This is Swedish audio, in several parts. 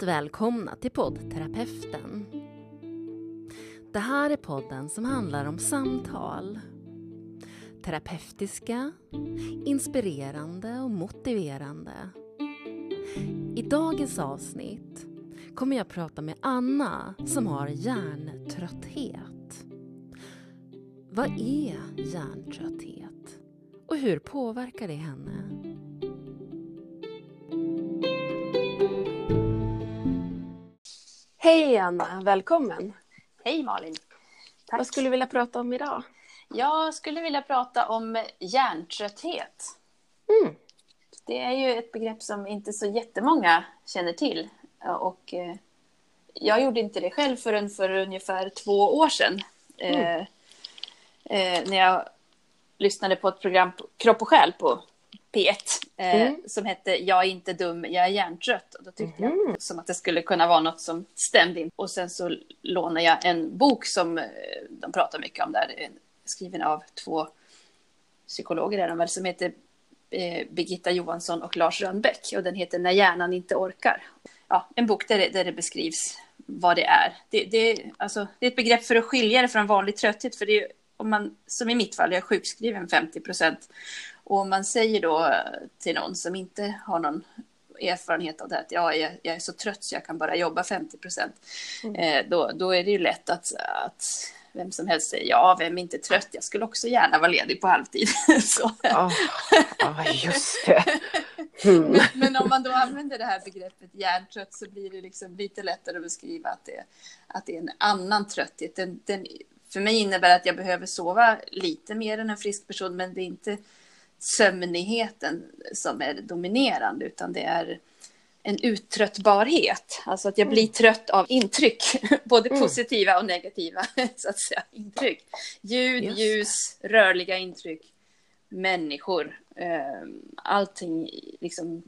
Varmt välkomna till poddterapeuten. Det här är podden som handlar om samtal. Terapeutiska, inspirerande och motiverande. I dagens avsnitt kommer jag prata med Anna som har hjärntrötthet. Vad är hjärntrötthet och hur påverkar det henne? Hej Anna, välkommen! Hej Malin! Tack. Vad skulle du vilja prata om idag? Jag skulle vilja prata om hjärntrötthet. Mm. Det är ju ett begrepp som inte så jättemånga känner till. Och eh, jag gjorde inte det själv förrän för ungefär två år sedan. Mm. Eh, eh, när jag lyssnade på ett program, Kropp och själ, på P1 eh, mm. som hette Jag är inte dum, jag är hjärntrött. Och då tyckte mm. jag som att det skulle kunna vara något som stämde in. Och sen så lånade jag en bok som eh, de pratar mycket om där, skriven av två psykologer är de väl, som heter eh, Birgitta Johansson och Lars Rönnbäck. Och den heter När hjärnan inte orkar. Ja, en bok där det, där det beskrivs vad det är. Det, det, alltså, det är ett begrepp för att skilja det från vanlig trötthet. För det är, om man, som i mitt fall, jag är sjukskriven 50 procent och om man säger då till någon som inte har någon erfarenhet av det att ja, jag, jag är så trött så jag kan bara jobba 50 procent. Mm. Eh, då, då är det ju lätt att, att vem som helst säger ja, vem är inte trött? Jag skulle också gärna vara ledig på halvtid. så. Oh, oh, just det. Mm. Men, men, om man då använder det här begreppet hjärntrött så blir det liksom lite lättare att beskriva att det, att det är en annan trötthet. Den, den, för mig innebär att jag behöver sova lite mer än en frisk person, men det är inte sömnigheten som är dominerande, utan det är en uttröttbarhet. Alltså att jag blir mm. trött av intryck, både mm. positiva och negativa så att säga, intryck. Ljud, Just. ljus, rörliga intryck, människor. Eh, allting liksom,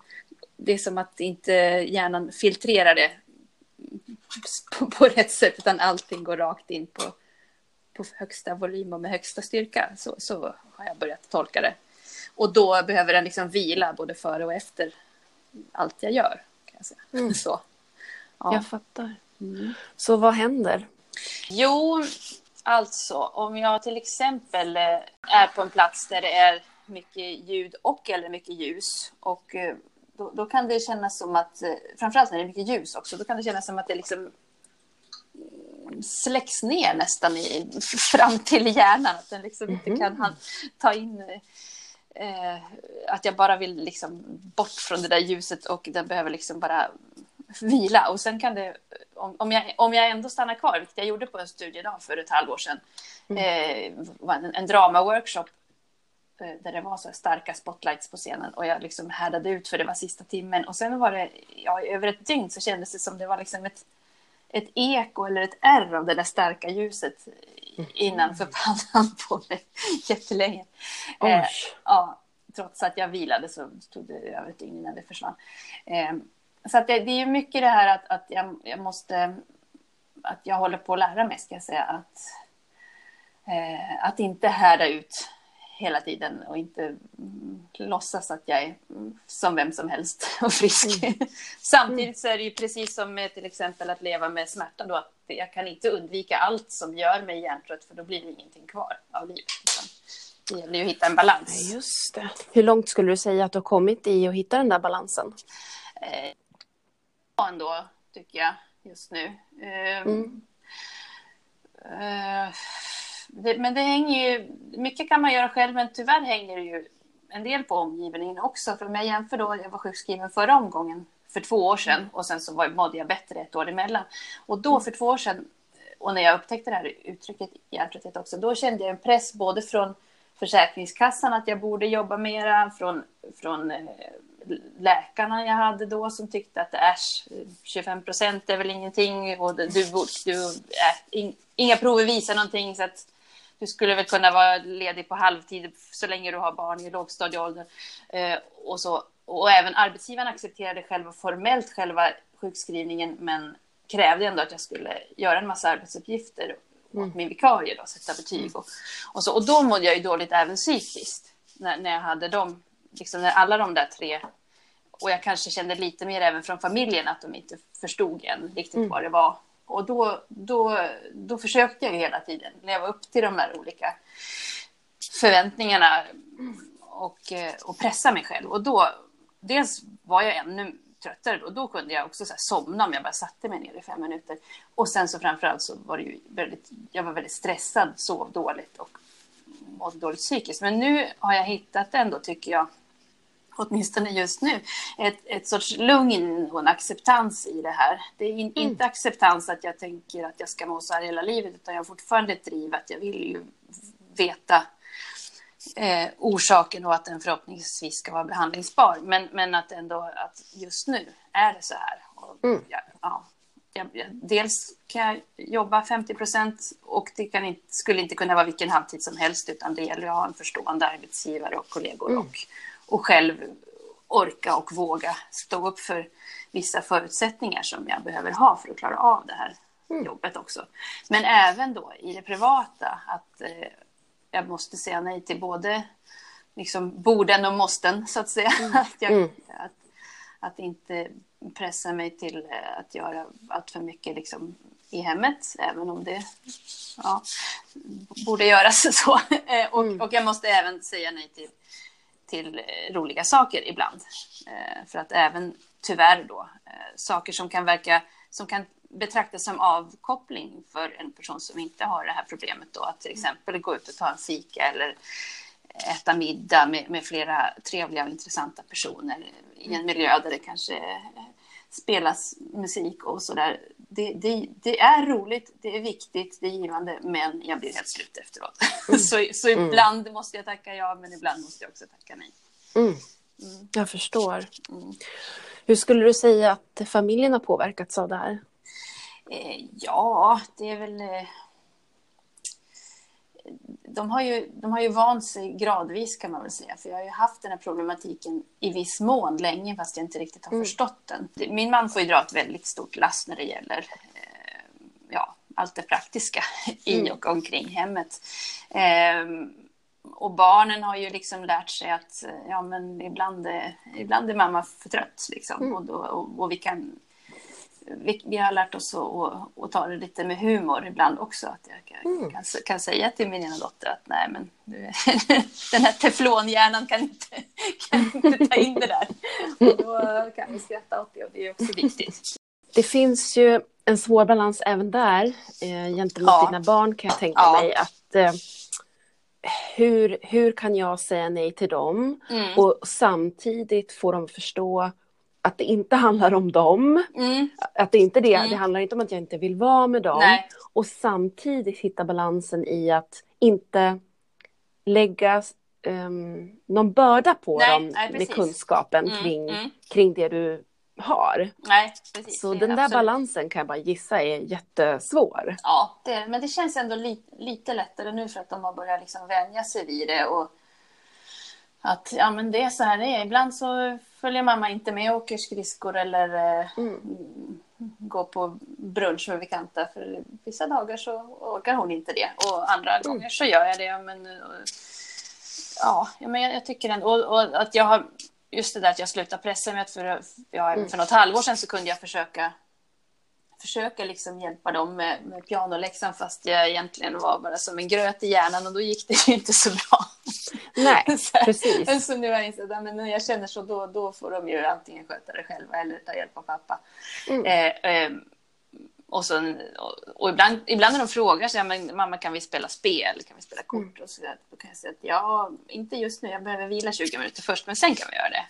det är som att inte hjärnan filtrerar det på, på rätt sätt, utan allting går rakt in på, på högsta volym och med högsta styrka. Så, så har jag börjat tolka det. Och då behöver den liksom vila både före och efter allt jag gör. Kan jag säga. Mm. Så. Ja. Jag fattar. Mm. Så vad händer? Jo, alltså om jag till exempel eh, är på en plats där det är mycket ljud och eller mycket ljus och eh, då, då, kan det kännas som att, eh, framförallt när det är mycket ljus också, då kan det kännas som att det liksom mm, släcks ner nästan i, fram till hjärnan. Att den liksom mm -hmm. inte kan ta in eh, att jag bara vill liksom bort från det där ljuset och den behöver liksom bara vila. Och sen kan det, om, om, jag, om jag ändå stannar kvar, vilket jag gjorde på en studiedag för ett halvår sedan, mm. eh, var en, en drama-workshop eh, där det var så starka spotlights på scenen och jag liksom härdade ut för det var sista timmen och sen var det, ja, över ett dygn så kändes det som det var liksom ett, ett eko eller ett ärr av det där starka ljuset innanför pannan på mig jättelänge. Eh, ja, trots att jag vilade så tog det över ett dygn innan det försvann. Eh, så det, det är mycket det här att, att jag, jag, måste, att jag håller på att lära mig, ska jag säga, att, eh, att inte härda ut hela tiden och inte mm, låtsas att jag är mm, som vem som helst och frisk. Mm. Samtidigt så är det ju precis som med till exempel att leva med smärta då, att jag kan inte undvika allt som gör mig hjärntrött för då blir det ingenting kvar av livet. Det gäller ju att hitta en balans. Just det. Hur långt skulle du säga att du har kommit i att hitta den där balansen? Eh, ändå, tycker jag, just nu. Eh, mm. eh, det, men det hänger ju, mycket kan man göra själv, men tyvärr hänger det ju en del på omgivningen också. För om jag jämför då, jag var sjukskriven förra omgången för två år sedan och sen så var, mådde jag bättre ett år emellan. Och då för två år sedan, och när jag upptäckte det här uttrycket hjärntrötthet också, då kände jag en press både från Försäkringskassan att jag borde jobba mera, från, från eh, läkarna jag hade då som tyckte att äsch, 25 procent är väl ingenting och du, du, du äh, inga prover visar någonting så att du skulle väl kunna vara ledig på halvtid så länge du har barn i lågstadieåldern. Eh, och, så, och även arbetsgivaren accepterade själva formellt själva sjukskrivningen men krävde ändå att jag skulle göra en massa arbetsuppgifter mm. åt min vikarie, då, sätta betyg och, och, så. Och då mådde jag ju dåligt även psykiskt när, när jag hade dem, liksom när alla de där tre och jag kanske kände lite mer även från familjen att de inte förstod än riktigt mm. vad det var. Och då, då, då försökte jag hela tiden leva upp till de här olika förväntningarna och, och pressa mig själv. Och då, dels var jag ännu tröttare och då kunde jag också så somna om jag bara satte mig ner i fem minuter. Och sen så framförallt så var det ju väldigt, jag var väldigt stressad, sov dåligt och mådde dåligt psykiskt. Men nu har jag hittat ändå, tycker jag, åtminstone just nu, ett, ett sorts lugn och en acceptans i det här. Det är in, mm. inte acceptans att jag tänker att jag ska må så här hela livet, utan jag har fortfarande ett driv att jag vill ju veta eh, orsaken och att den förhoppningsvis ska vara behandlingsbar. Men, men att ändå att just nu är det så här. Och, mm. ja, ja, jag, jag, dels kan jag jobba 50 procent och det inte, skulle inte kunna vara vilken halvtid som helst utan det gäller att ha en förstående arbetsgivare och kollegor mm. och, och själv orka och våga stå upp för vissa förutsättningar som jag behöver ha för att klara av det här mm. jobbet också. Men även då i det privata att eh, jag måste säga nej till både liksom borden och måsten så att säga. Mm. att, jag, mm. att, att, inte pressa mig till eh, att göra allt för mycket liksom i hemmet, även om det ja, borde göras så. Eh, och, mm. och jag måste även säga nej till, till eh, roliga saker ibland. För att även tyvärr då, saker som kan verka, som kan betraktas som avkoppling för en person som inte har det här problemet då, att till exempel gå ut och ta en fika eller äta middag med, med flera trevliga och intressanta personer i en miljö där det kanske spelas musik och sådär. Det, det, det, är roligt, det är viktigt, det är givande, men jag blir helt slut efteråt. Mm. så, så mm. ibland mm. måste jag tacka ja, men ibland måste jag också tacka nej. Mm. mm. Jag förstår. Mm. Hur skulle du säga att familjen har påverkats av det här? Eh, ja, det är väl... Eh, de har, ju, de har ju vant sig gradvis kan man väl säga. För jag har ju haft den här problematiken i viss mån länge fast jag inte riktigt har mm. förstått den. Min man får ju dra ett väldigt stort lass när det gäller eh, ja, allt det praktiska i mm. och omkring hemmet. Eh, och barnen har ju liksom lärt sig att ja, men ibland, är, ibland är mamma för trött. Liksom. Mm. Och, då, och, och, vi kan vi, vi, har lärt oss att, att, ta det lite med humor ibland också. Att jag kan, mm. kan, kan, säga till min ena dotter att nej, men du, den här teflonhjärnan kan inte, kan inte ta in det där. Och då kan vi skratta åt det och det är också viktigt. Det finns ju en svår balans även där eh, gentemot ja. dina barn kan jag tänka ja. mig. Att, eh, hur, hur kan jag säga nej till dem mm. och samtidigt få dem förstå att det inte handlar om dem. Mm. Att det inte det, mm. det handlar inte om att jag inte vill vara med dem. Nej. Och samtidigt hitta balansen i att inte lägga um, någon börda på nej, dem nej, med kunskapen mm, kring, mm. kring det du har. Nej, precis. Så den där absolut. balansen kan jag bara gissa är jättesvår. Ja, det, men det känns ändå li, lite lättare nu för att de har börjat liksom vänja sig vid det. Och att ja, men det är så här det är. Ibland så följer mamma inte med och åker skridskor eller eh, mm. går på brunch med bekanta. För vissa dagar så orkar hon inte det och andra mm. gånger så gör jag det. Men, eh, ja, men jag, jag tycker ändå och, och, att jag har just det där att jag slutar pressa mig. För, ja, mm. för något halvår sedan så kunde jag försöka försöka liksom hjälpa dem med, med pianoläxan fast jag egentligen var bara som en gröt i hjärnan och då gick det ju inte så bra. Nej, precis. Så nu har jag insett att när jag känner så då, då får de ju antingen sköta det själva eller ta hjälp av pappa. Mm. Eh, eh, och, så, och, och, ibland, ibland när de frågar så men mamma kan vi spela spel, kan vi spela kort? Mm. Och så där, då kan jag säga att ja, inte just nu, jag behöver vila 20 minuter först, men sen kan vi göra det.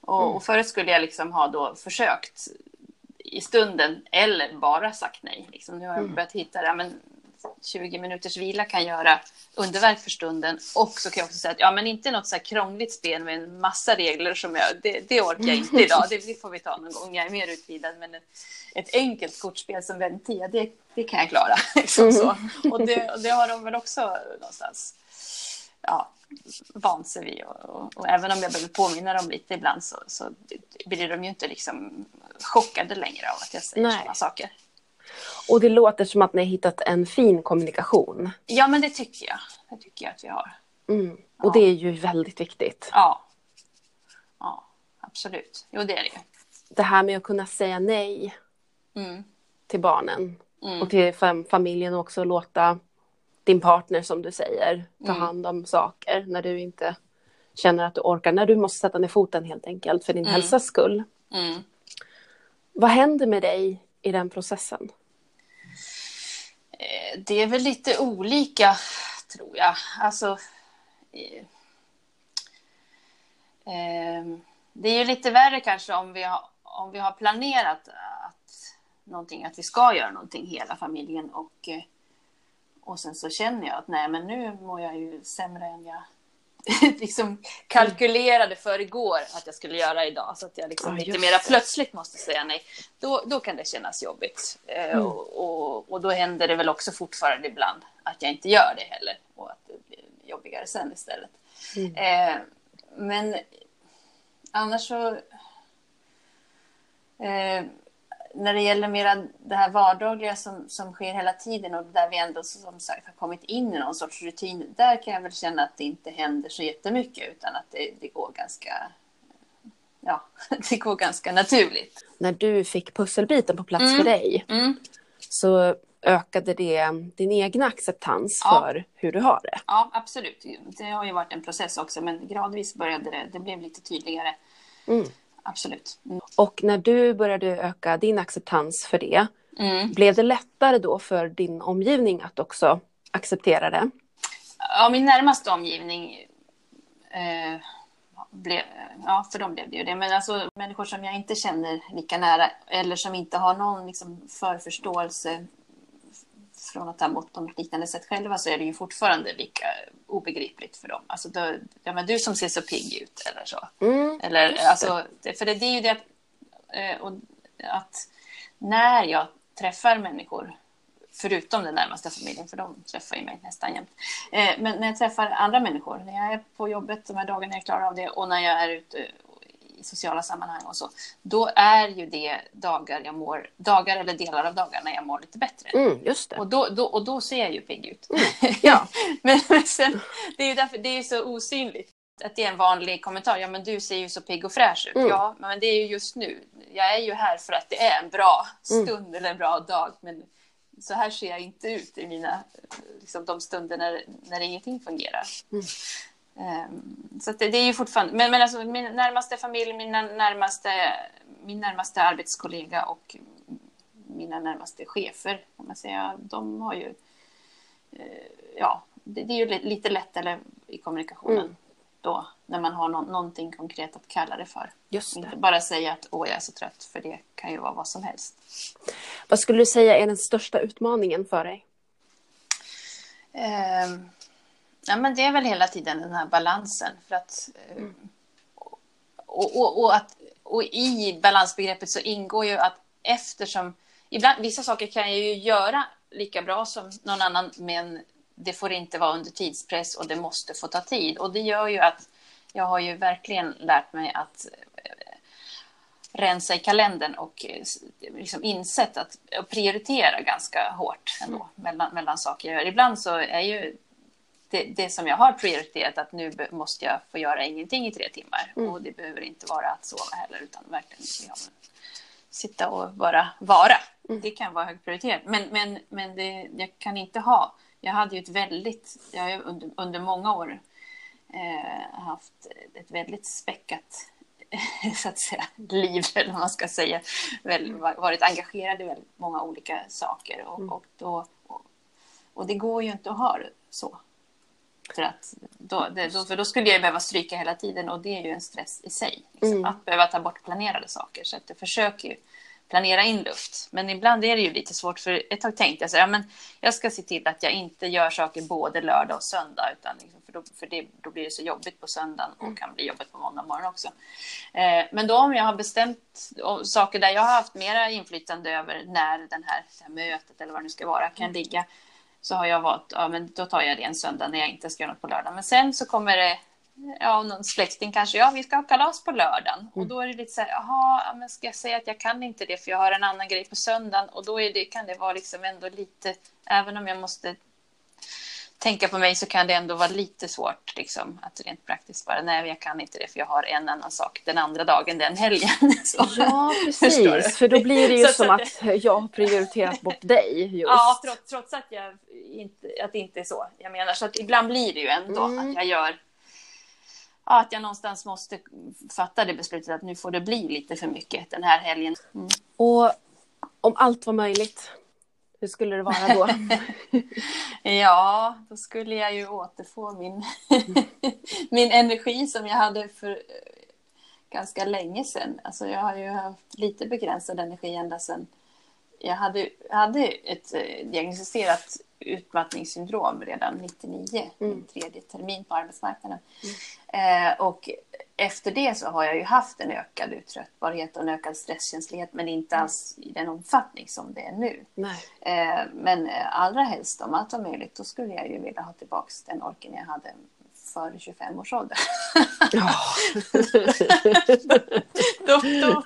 Och, mm. och förut skulle jag liksom ha då försökt i stunden eller bara sagt nej. Liksom, nu har jag mm. börjat hitta det. Men 20 minuters vila kan göra underverk för stunden. Och så kan jag också säga att ja, men inte något så här krångligt spel med en massa regler som jag, det, det orkar jag inte idag. Det, får vi ta någon gång. Jag är mer utvidad. Men ett, ett enkelt kortspel som Ventia, det, det kan jag klara. Liksom så. Mm. Och det, det har de väl också någonstans ja, vant sig vid. Och, och, och, även om jag behöver påminna dem lite ibland så, så blir de ju inte liksom chockade längre av att jag säger sådana saker. Och det låter som att ni har hittat en fin kommunikation. Ja, men det tycker jag. Det tycker jag att vi har. Mm. Och ja. det är ju väldigt viktigt. Ja. Ja, absolut. Jo, det är det ju. Det här med att kunna säga nej Mm. till barnen Mm. och till fam- familjen också låta din partner som du säger ta Mm. hand om saker när du inte känner att du orkar, när du måste sätta ner foten helt enkelt för din Mm. hälsas skull. Mm. Vad händer med dig i den processen? Eh, det är väl lite olika, tror jag. Alltså... Eh, det är ju lite värre kanske om vi har, om vi har planerat att, någonting, att vi ska göra någonting, hela familjen. Och, eh, och sen så känner jag att nej, men nu mår jag ju sämre än jag liksom kalkylerade för igår att jag skulle göra idag. Så att jag liksom Ja, lite mera plötsligt måste säga nej. Då, då kan det kännas jobbigt. Eh, Mm. och, och, och då händer det väl också fortfarande ibland att jag inte gör det heller. Och att det blir jobbigare sen istället. Mm. Eh, men annars så... Eh, när det gäller mera det här vardagliga som, som sker hela tiden och där vi ändå som sagt har kommit in i någon sorts rutin. Där kan jag väl känna att det inte händer så jättemycket utan att det, det går ganska... Ja, det går ganska naturligt. När du fick pusselbiten på plats Mm. för dig Mm. så ökade det din egna acceptans Ja. för hur du har det. Ja, absolut. Det har ju varit en process också, men gradvis började det. Det blev lite tydligare. Mm. Absolut. Mm. Och när du började öka din acceptans för det, Mm. blev det lättare då för din omgivning att också acceptera det? Ja, min närmaste omgivning eh, blev, ja, för dem blev det ju det. Men alltså människor som jag inte känner lika nära eller som inte har någon liksom, förförståelse från att ha mått på något liknande sätt själva så är det ju fortfarande lika obegripligt för dem. Alltså, då, ja, men du som ser så pigg ut eller så. Mm. Eller, det. alltså, det, för det, det är ju det att, eh, och, att när jag träffar människor, förutom den närmaste familjen, för de träffar ju mig nästan jämt. Eh, men när jag träffar andra människor, när jag är på jobbet de här dagarna jag klarar av det och när jag är ute i sociala sammanhang och så, då är ju det dagar jag mår, dagar eller delar av dagar när jag mår lite bättre. Mm, just det. Och då, då, och då ser jag ju pigg ut. Ja. men, men sen, det är ju därför det är så osynligt. Att det är en vanlig kommentar. Ja, men du ser ju så pigg och fräsch ut. Mm. Ja, men det är ju just nu. Jag är ju här för att det är en bra Mm. stund eller en bra dag. Men så här ser jag inte ut i mina, liksom, de stunder när, när ingenting fungerar. Mm. Ehm, så det, det är ju fortfarande, men, men alltså min närmaste familj, mina närmaste, min närmaste arbetskollega och mina närmaste chefer, kan man säga, de har ju, eh, ja, det, det är ju li- lite lättare i kommunikationen Mm. då, när man har nå- någonting konkret att kalla det för. Just Inte det. bara säga att åh, jag är så trött, för det kan ju vara vad som helst. Vad skulle du säga är den största utmaningen för dig? Ehm, ja, men det är väl hela tiden den här balansen. För att, eh, och, och, och, att, och i balansbegreppet så ingår ju att eftersom ibland, vissa saker kan jag ju göra lika bra som någon annan men det får inte vara under tidspress och det måste få ta tid. Och det gör ju att jag har ju verkligen lärt mig att eh, rensa i kalendern och eh, liksom insett att prioritera ganska hårt ändå mellan, mellan saker jag gör. Ibland så är ju det, det som jag har prioriterat att nu måste jag få göra ingenting i tre timmar. Mm. Och det behöver inte vara att sova heller utan verkligen ja, sitta och bara vara. Mm. Det kan vara högprioriterat. Men, men, men det, jag kan inte ha. Jag hade ju ett väldigt, jag har under, under många år eh, haft ett väldigt späckat så att säga, liv, eller vad man ska säga. Väl, varit engagerad i väldigt många olika saker. Och, Mm. och, då, och, och det går ju inte att ha det så. För, att då, det, då, för då skulle jag behöva stryka hela tiden och det är ju en stress i sig. Liksom, Mm. Att behöva ta bort planerade saker. Så att jag försöker ju planera in luft. Men ibland är det ju lite svårt. För ett tag tänkte jag så här, ja, men jag ska se till att jag inte gör saker både lördag och söndag. Utan liksom, för då, för det, då blir det så jobbigt på söndagen och kan bli jobbigt på måndag morgon också. Eh, men då om jag har bestämt saker där jag har haft mera inflytande över när den här, det här mötet eller vad det nu ska vara kan ligga. Så har jag valt, ja men då tar jag det en söndag när jag inte ska göra något på lördag. Men sen så kommer det, ja någon släkting kanske, ja vi ska ha kalas på lördagen. Och då är det lite så här, jaha, ja, men ska jag säga att jag kan inte det för jag har en annan grej på söndagen. Och då är det, kan det vara liksom ändå lite, även om jag måste tänka på mig så kan det ändå vara lite svårt liksom, att rent praktiskt bara nej, jag kan inte det för jag har en annan sak den andra dagen den helgen. Så. Ja, precis. För då blir det ju så, som att, att jag har prioriterat bort dig. Just. Ja, trots, trots, att, jag inte, att det inte är så. Jag menar, så att ibland blir det ju ändå mm. att jag gör ja, att jag någonstans måste fatta det beslutet att nu får det bli lite för mycket den här helgen. Mm. Och om allt var möjligt, hur skulle det vara då? ja, då skulle jag ju återfå min, min energi som jag hade för eh, ganska länge sedan. Alltså jag har ju haft lite begränsad energi ända sedan jag hade, hade ett eh, diagnostiserat utmattningssyndrom redan 99, mm. min tredje termin på arbetsmarknaden. Mm. Eh, och efter det så har jag ju haft en ökad uttröttbarhet och en ökad stresskänslighet men inte mm. alls i den omfattning som det är nu. Eh, men eh, allra helst om allt var möjligt då skulle jag ju vilja ha tillbaka den orken jag hade före 25 års ålder. Ja. då, då,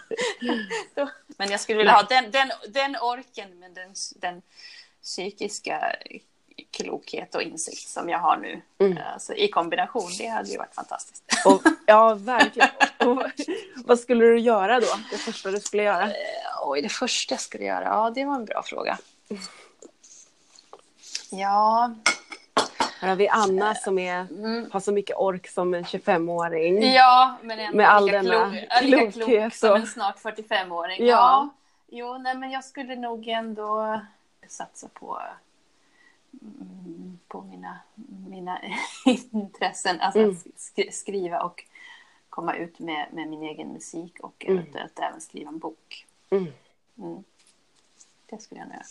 då. Men jag skulle vilja ha den, den, den orken med den, den psykiska klokhet och insikt som jag har nu. Mm. Alltså, I kombination, det hade ju varit fantastiskt. Och, ja, verkligen. Och, vad skulle du göra då? Det första du skulle göra? Uh, oj, det första jag skulle göra? Ja, det var en bra fråga. Ja. Här har vi Anna som är, mm. har så mycket ork som en 25-åring. Ja, men ändå med all denna klok, lika klok som en snart 45-åring. Ja. ja. Jo, nej, men jag skulle nog ändå satsa på på mina, mina intressen. Alltså mm. att skriva och komma ut med, med min egen musik och mm. eventuellt även skriva en bok. Mm. Mm. Det skulle jag göra.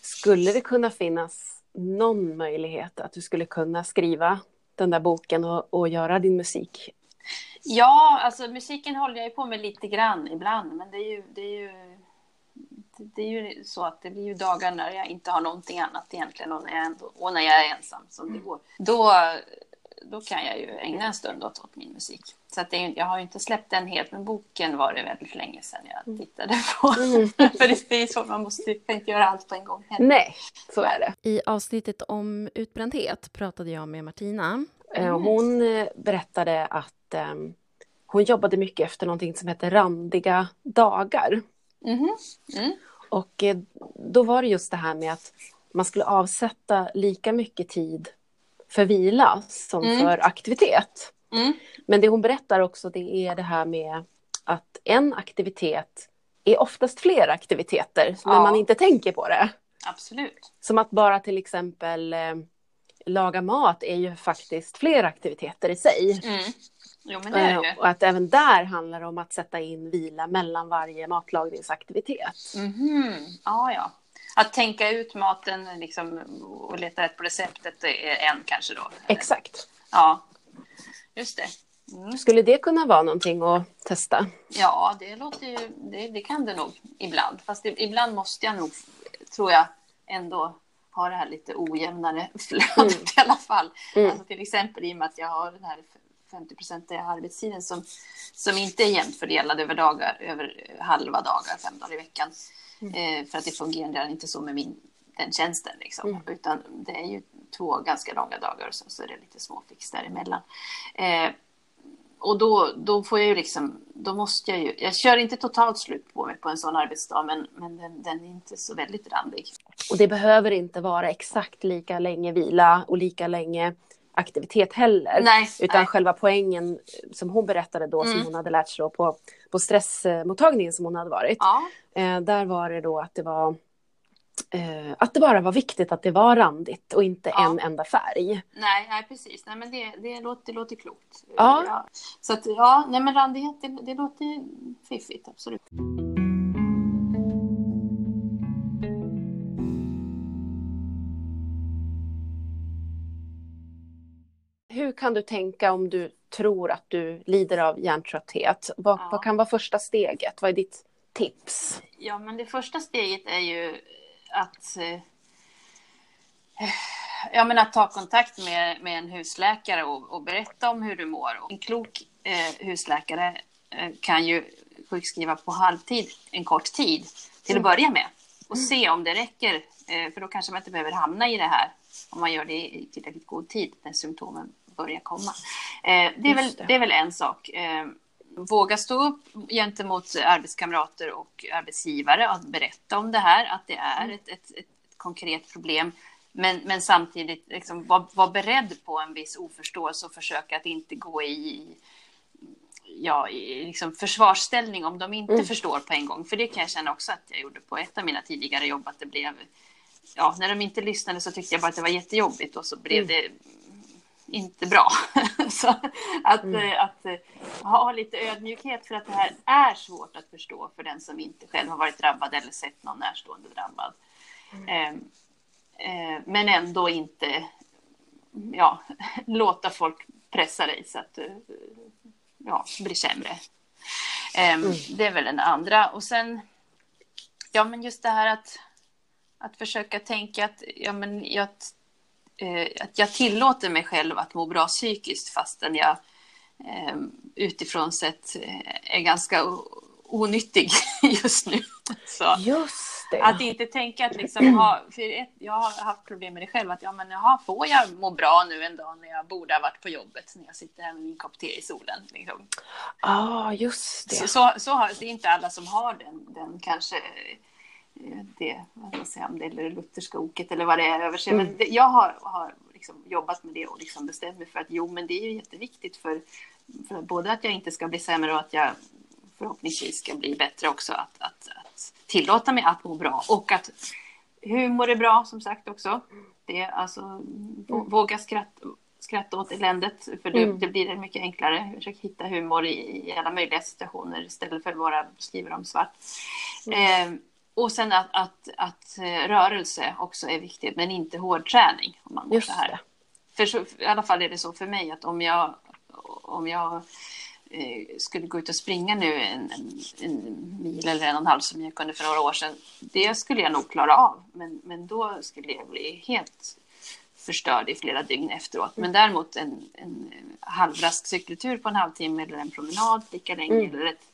Skulle det kunna finnas någon möjlighet att du skulle kunna skriva den där boken och, och göra din musik? Ja, alltså musiken håller jag ju på med lite grann ibland, men det är ju, det är ju det är ju så att det blir ju dagar när jag inte har någonting annat egentligen och när jag, ändå, och när jag är ensam som det mm. går. Då, då kan jag ju ägna en stund åt, åt min musik. Så att det, jag har ju inte släppt den helt, men boken var det väldigt länge sedan jag mm. tittade på. Mm. För det är så, man måste inte göra allt på en gång. Heller. Nej, så är det. I avsnittet om utbrändhet pratade jag med Martina. Mm. Hon eh, berättade att um, hon jobbade mycket efter någonting som heter randiga dagar. Mm. Och eh, då var det just det här med att man skulle avsätta lika mycket tid för vila som mm. för aktivitet. Mm. Men det hon berättar också det är det här med att en aktivitet är oftast fler aktiviteter ja. men man inte tänker på det. Absolut. Som att bara till exempel eh, laga mat är ju faktiskt fler aktiviteter i sig. Mm. Jo, men det är det. Och att även där handlar det om att sätta in vila mellan varje matlagningsaktivitet. Mm. Ja, ja. Att tänka ut maten liksom, och leta rätt på receptet är en kanske då? Exakt. Ja, just det. Mm. Skulle det kunna vara någonting att testa? Ja, det låter ju, det, det kan det nog ibland. Fast det, ibland måste jag nog, tror jag, ändå ha det här lite ojämnare flödet mm. i alla fall. Mm. Alltså till exempel i och med att jag har den här 50 procentiga arbetstiden som, som inte är jämnt fördelad över dagar, över halva dagar, fem dagar i veckan. Mm. Eh, för att det fungerar inte så med min, den tjänsten. Liksom. Mm. Utan det är ju två ganska långa dagar och så, så är det lite småfix däremellan. Eh, och då, då får jag ju liksom, då måste jag ju, jag kör inte totalt slut på mig på en sån arbetsdag, men, men den, den är inte så väldigt randig. Och det behöver inte vara exakt lika länge vila och lika länge aktivitet heller. Nej, utan nej. själva poängen som hon berättade då, mm. som hon hade lärt sig på, på stressmottagningen som hon hade varit. Ja. Eh, där var det då att det var eh, att det bara var viktigt att det var randigt och inte ja. en enda färg. Nej, nej precis. Nej, men det, det, låter, det låter klokt. Ja. ja. Så att, ja, nej, men randighet, det, det låter fiffigt, absolut. Kan du tänka om du tror att du lider av hjärntrötthet? Vad, ja. vad kan vara första steget? Vad är ditt tips? Ja, men det första steget är ju att eh, Ja, men att ta kontakt med, med en husläkare och, och berätta om hur du mår. En klok eh, husläkare eh, kan ju sjukskriva på halvtid en kort tid till att mm. börja med och mm. se om det räcker. Eh, för då kanske man inte behöver hamna i det här om man gör det i tillräckligt god tid när symptomen börjar komma. Eh, det, är väl, det. det. är väl en sak. Eh, våga stå upp gentemot arbetskamrater och arbetsgivare och berätta om det här, att det är ett, ett, ett konkret problem. Men, men samtidigt liksom, vara var beredd på en viss oförståelse och försöka att inte gå i ja, i liksom försvarsställning om de inte mm. förstår på en gång. För det kan jag känna också att jag gjorde på ett av mina tidigare jobb. Att det blev, ja, när de inte lyssnade så tyckte jag bara att det var jättejobbigt och så blev mm. det inte bra. så att, mm. Eh, att, att eh, ha lite ödmjukhet för att det här är svårt att förstå för den som inte själv har varit drabbad eller sett någon närstående drabbad. Eh, eh, men ändå inte ja, låta folk pressa dig så att du ja, blir sämre. Eh, mm. Det är väl den andra. Och sen, ja men just det här att, att försöka tänka att, ja, men jag eh, att jag tillåter mig själv att må bra psykiskt fastän jag eh, utifrån sett eh, är ganska onyttig just nu. Så. Just det. Att inte tänka att liksom ha, för jag har haft problem med det själv, att ja men jaha, får jag må bra nu en dag när jag borde ha varit på jobbet, när jag sitter här med min kopp te i solen. Liksom. ah, just det. Så, så, så har, det är inte alla som har den, den kanske det, vad ska säga, om det är det lutherska oket eller vad det är över sig. Mm. Men det, jag har, har liksom jobbat med det och liksom bestämt mig för att jo, men det är ju jätteviktigt för, för både att jag inte ska bli sämre och att jag förhoppningsvis ska bli bättre också att, att, att tillåta mig att må bra och att humor är bra som sagt också. Det är alltså mm. våga skratta, skratta åt eländet för det, mm. det blir mycket enklare. Försök hitta humor i, i alla möjliga situationer istället för att bara skriva dem svart. Mm. Eh, och sen att, att, att, eh, rörelse också är viktigt, men inte hård träning. Om man Just här. För så, I alla fall är det så för mig att om jag, om jag eh, skulle gå ut och springa nu en, en, en, mil eller en och en halv som jag kunde för några år sedan. Det skulle jag nog klara av, men, men då skulle jag bli helt förstörd i flera dygn efteråt. Men däremot en, en halvrask cykeltur på en halvtimme eller en promenad lika länge mm. eller ett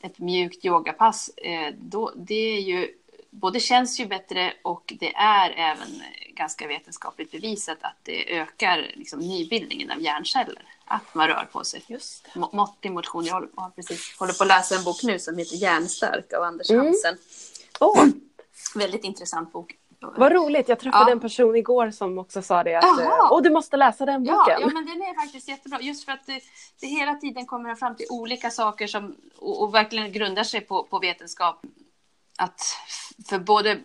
ett mjukt yogapass, eh, då, det är ju, både känns ju bättre och det är även ganska vetenskapligt bevisat att det ökar liksom, nybildningen av hjärnceller. Att man rör på sig. Just det. Måttlig motion. Jag håller, precis, håller på att läsa en bok nu som heter Hjärnstark av Anders mm. Hansen. Oh. Väldigt intressant bok. Vad roligt, jag träffade ja. en person igår som också sa det. Att, eh, Åh, du måste läsa den boken. Ja, ja, men den är faktiskt jättebra. Just för att det, det hela tiden kommer fram till olika saker som och, och, verkligen grundar sig på, på vetenskap. Att för både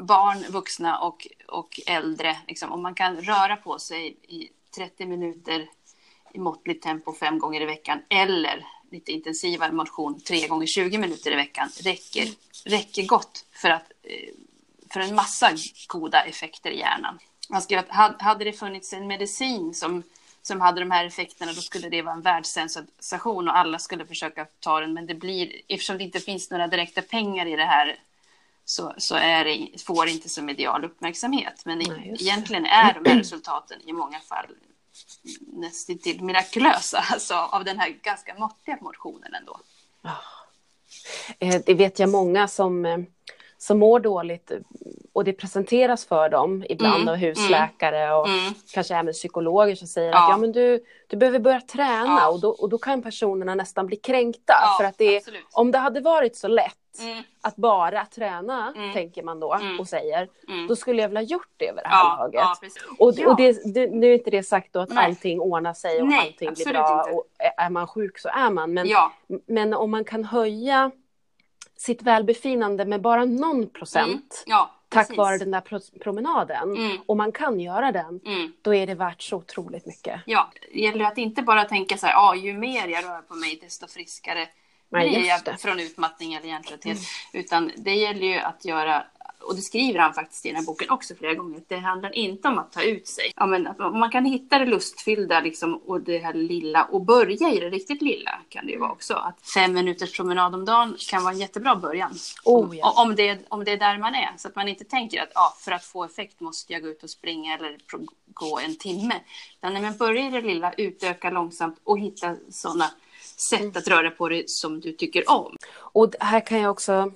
barn, vuxna och, och äldre, liksom, om man kan röra på sig i 30 minuter i måttligt tempo fem gånger i veckan eller lite intensivare motion tre gånger 20 minuter i veckan räcker, räcker gott för att eh, för en massa goda effekter i hjärnan. Man skrev att hade det funnits en medicin som, som hade de här effekterna då skulle det vara en världssensation och alla skulle försöka ta den. Men det blir, eftersom det inte finns några direkta pengar i det här så, så är det, får det inte så medial uppmärksamhet. Men Nej, egentligen är de här resultaten i många fall nästan till mirakulösa, alltså av den här ganska måttliga motionen ändå. Eh, det vet jag många som eh, som mår dåligt och det presenteras för dem ibland mm, av husläkare och mm. kanske även psykologer som säger ja. att ja, men du, du behöver börja träna ja. och, då, och då kan personerna nästan bli kränkta. Ja, för att det, om det hade varit så lätt mm. att bara träna, mm. tänker man då mm. och säger, mm. då skulle jag väl ha gjort det över det här laget. och och det, det, nu är inte det sagt då att Nej. allting ordnar sig och Nej, allting blir bra inte. och är man sjuk så är man. Men, men om man kan höja sitt välbefinnande med bara någon procent mm. ja, tack vare den där promenaden mm. och man kan göra den, mm. då är det värt så otroligt mycket. Ja, det gäller att inte bara tänka så här, ah, ju mer jag rör på mig desto friskare blir jag från utmattning eller hjärntrötthet. Mm. Utan det gäller ju att göra och det skriver han faktiskt i den här boken också flera gånger, det handlar inte om att ta ut sig. Ja, men man kan hitta det lustfyllda liksom, och det här lilla och börja i det riktigt lilla kan det ju vara också. Att fem minuters promenad om dagen kan vara en jättebra början. Oh, ja. om, det, om det är där man är. Så att man inte tänker att ja, för att få effekt måste jag gå ut och springa eller gå en timme. Utan när man börjar i det lilla, utöka långsamt och hitta sådana sätt att röra på det som du tycker om. Och här kan jag också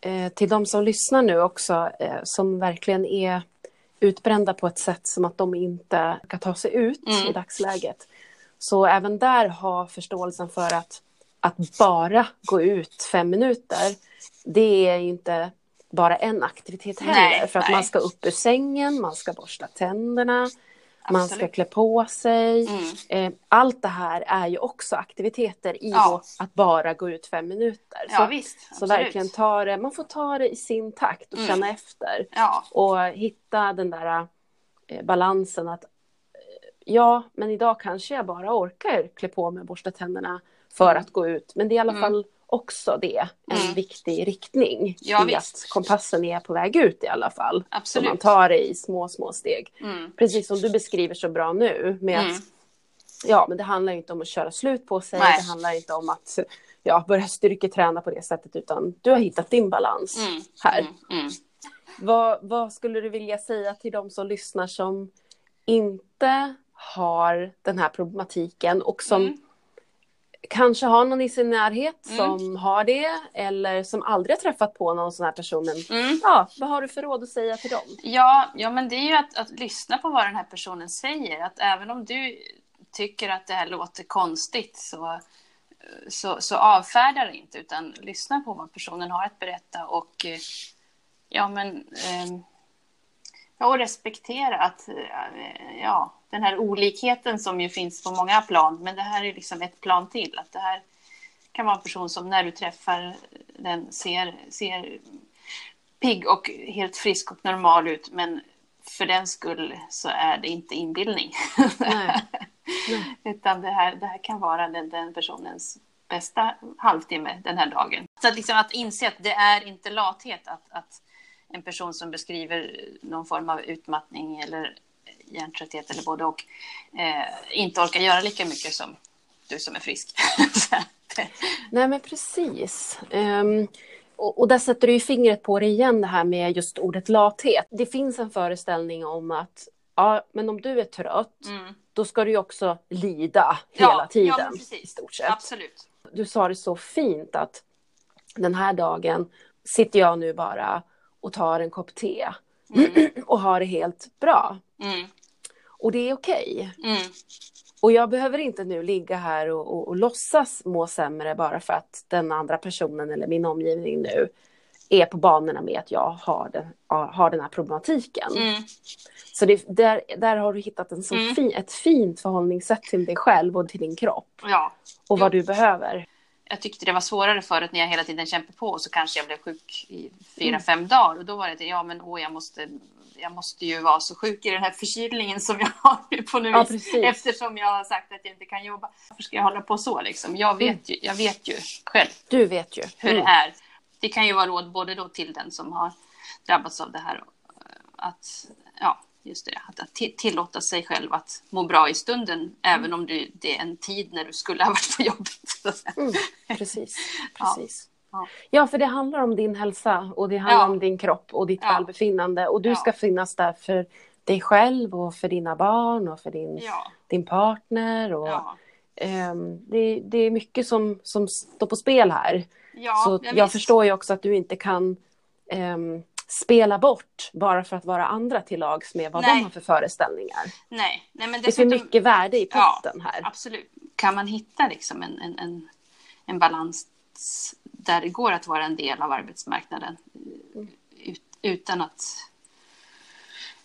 eh, till de som lyssnar nu också, eh, som verkligen är utbrända på ett sätt som att de inte kan ta sig ut mm. i dagsläget. Så även där ha förståelsen för att, att bara gå ut fem minuter, det är inte bara en aktivitet heller. Nej, för att nej. man ska upp ur sängen, man ska borsta tänderna, man ska klä på sig. Mm. Eh, allt det här är ju också aktiviteter i ja. att bara gå ut fem minuter. Ja, visst, så verkligen ta det, man får ta det i sin takt och mm. känna efter. Ja. Och hitta den där eh, balansen att eh, ja, men idag kanske jag bara orkar klä på mig och borsta tänderna för mm. att gå ut. Men det är i alla mm. fall också det en mm. viktig riktning ja, i att kompassen är på väg ut i alla fall. Absolut. Så man tar det i små, små steg. Mm. Precis som du beskriver så bra nu med mm. att ja, men det handlar inte om att köra slut på sig. Nej. Det handlar inte om att ja, börja styrketräna på det sättet utan du har hittat din balans mm. här. Mm. Mm. Vad, vad skulle du vilja säga till de som lyssnar som inte har den här problematiken och som kanske har någon i sin närhet mm. som har det eller som aldrig har träffat på någon sån här person. Men, mm. ja, vad har du för råd att säga till dem? Ja, ja men det är ju att, att lyssna på vad den här personen säger. Att även om du tycker att det här låter konstigt så, så, så avfärda det inte utan lyssna på vad personen har att berätta och ja men eh, och respektera att ja, den här olikheten som ju finns på många plan, men det här är liksom ett plan till. Att det här kan vara en person som när du träffar den ser, ser pigg och helt frisk och normal ut, men för den skull så är det inte inbildning. Nej. Nej. Utan det här, det här kan vara den, den personens bästa halvtimme den här dagen. Så att, liksom att inse att det är inte lathet att, att en person som beskriver någon form av utmattning eller hjärntrötthet eller både och eh, inte orkar göra lika mycket som du som är frisk. Nej men precis. Um, och, och, där sätter du ju fingret på det igen det här med just ordet lathet. Det finns en föreställning om att ja, men om du är trött mm. då ska du ju också lida hela ja, tiden ja, i stort sett. Absolut. Du sa det så fint att den här dagen sitter jag nu bara och tar en kopp te mm. och har det helt bra. Mm. Och det är okej. Okay. Mm. Och jag behöver inte nu ligga här och, och, och låtsas må sämre bara för att den andra personen eller min omgivning nu är på banorna med att jag har den, har den här problematiken. Mm. Så det, där, där har du hittat en så mm. fin, ett fint förhållningssätt till dig själv och till din kropp. Ja. Och vad du behöver. Jag tyckte det var svårare förut när jag hela tiden kämpade på och så kanske jag blev sjuk i fyra, mm. fem dagar och då var det ja men åh jag måste jag måste ju vara så sjuk i den här förkylningen som jag har på nu ja, vis, eftersom jag har sagt att jag inte kan jobba. Varför ska jag hålla på så liksom? Jag vet, mm. ju, jag vet ju själv. Du vet ju. Hur mm. det är. Det kan ju vara råd både då till den som har drabbats av det här att, ja, just det, att, att tillåta sig själv att må bra i stunden, mm. även om det, det, är en tid när du skulle ha varit på jobbet. Mm, precis, precis. Ja. ja. för det handlar om din hälsa och det handlar ja. om din kropp och ditt ja. välbefinnande och du ska finnas där för dig själv och för dina barn och för din, din partner. Och, um, det, det, är mycket som, som står på spel här. Så jag, jag förstår ju också att du inte kan um, spela bort bara för att vara andra till lags med vad Nej. de har för föreställningar. Nej. Nej men dessutom, det finns mycket värde i potten här. Absolut. Kan man hitta liksom en, en, en, en balans där det går att vara en del av arbetsmarknaden ut, utan att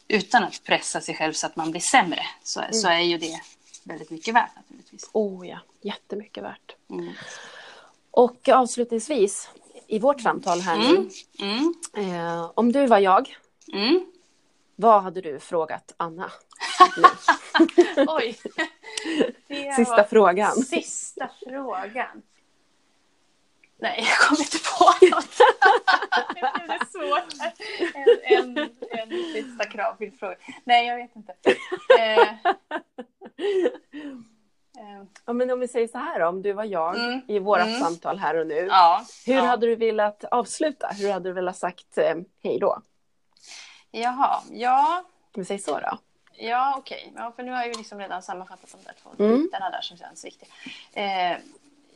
utan att pressa sig själv så att man blir sämre så, mm. så är ju det väldigt mycket värt naturligtvis. Oh ja, jättemycket värt. Mm. Och avslutningsvis i vårt samtal här nu. Mm. mm. Eh, om du var jag, mm. vad hade du frågat Anna? Oj. Sista frågan. Sista frågan. Nej, jag kommer inte på något. det är svårt. En, en, en sista kravfylld fråga. Nej, jag vet inte. Eh. Ja, men om vi säger så här om du var jag mm. i våra mm. samtal här och nu. Ja, hur ja. hade du velat avsluta? Hur hade du velat sagt eh, hej då? Jaha, ja. Om vi säger så då. Ja, okej. Okay. Ja, för nu har jag ju liksom redan sammanfattat de där två mm. bitarna där som känns viktiga. Eh,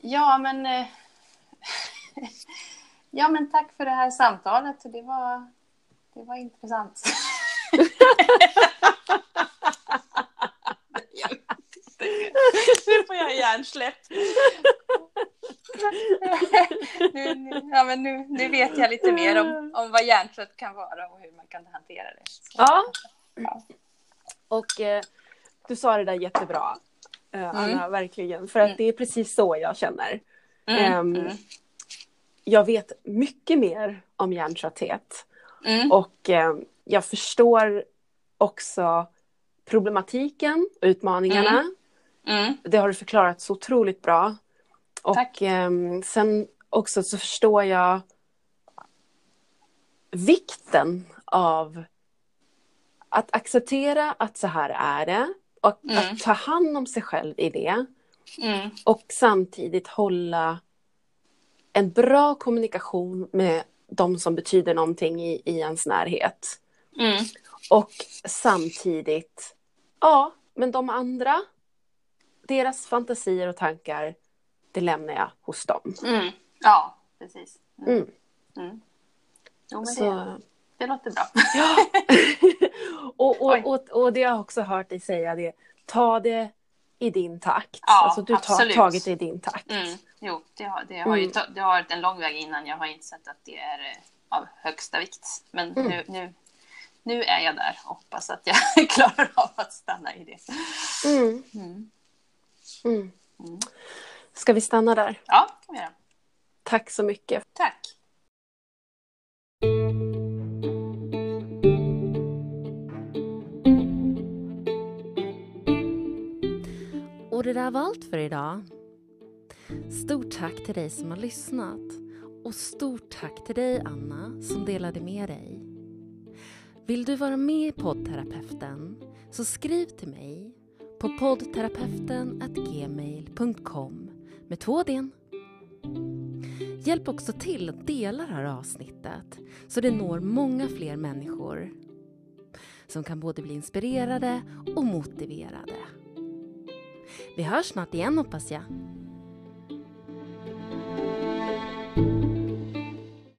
ja, men eh, ja, men tack för det här samtalet. Det var, det var intressant. nu får jag hjärnsläpp. nu, nu, ja, men nu, nu vet jag lite mer om, om vad hjärntrött kan vara och hur man kan hantera det. Så. Ja. Och eh, du sa det där jättebra, eh, Anna, Mm. verkligen. För att Mm. det är precis så jag känner. Mm, mm, Jag vet mycket mer om hjärntrötthet. mm, Och eh, jag förstår också problematiken och utmaningarna. Mm, Det har du förklarat så otroligt bra. Och Tack. ehm, sen också så förstår jag vikten av att acceptera att så här är det. Och Mm. att ta hand om sig själv i det. mm, Och samtidigt hålla en bra kommunikation med de som betyder någonting i, i ens närhet. mm. Och samtidigt, ja, men de andra, deras fantasier och tankar, det lämnar jag hos dem. Mm. Ja, precis. Mm. Mm. Mm. Jo, Så, det, det låter bra. ja. och, och, och, och det har jag också hört dig säga, det, ta det i din takt. Ja, alltså du har tagit det i din takt. Mm. Jo, det har, det, har ju Mm. det har varit en lång väg innan jag har insett att det är eh, av högsta vikt. Men Mm. nu, nu, nu är jag där och hoppas att jag klarar av att stanna i det. Mm. Mm. Ska vi stanna där? Ja, kan vi göra. Tack så mycket. Tack. Och det där var allt för idag. Stort tack till dig som har lyssnat. Och stort tack till dig, Anna, som delade med dig. Vill du vara med i poddterapeuten så skriv till mig på poddterapeuten.gmail.com med två d Hjälp också till att dela det här avsnittet så det når många fler människor som kan både bli inspirerade och motiverade. Vi hörs snart igen hoppas jag.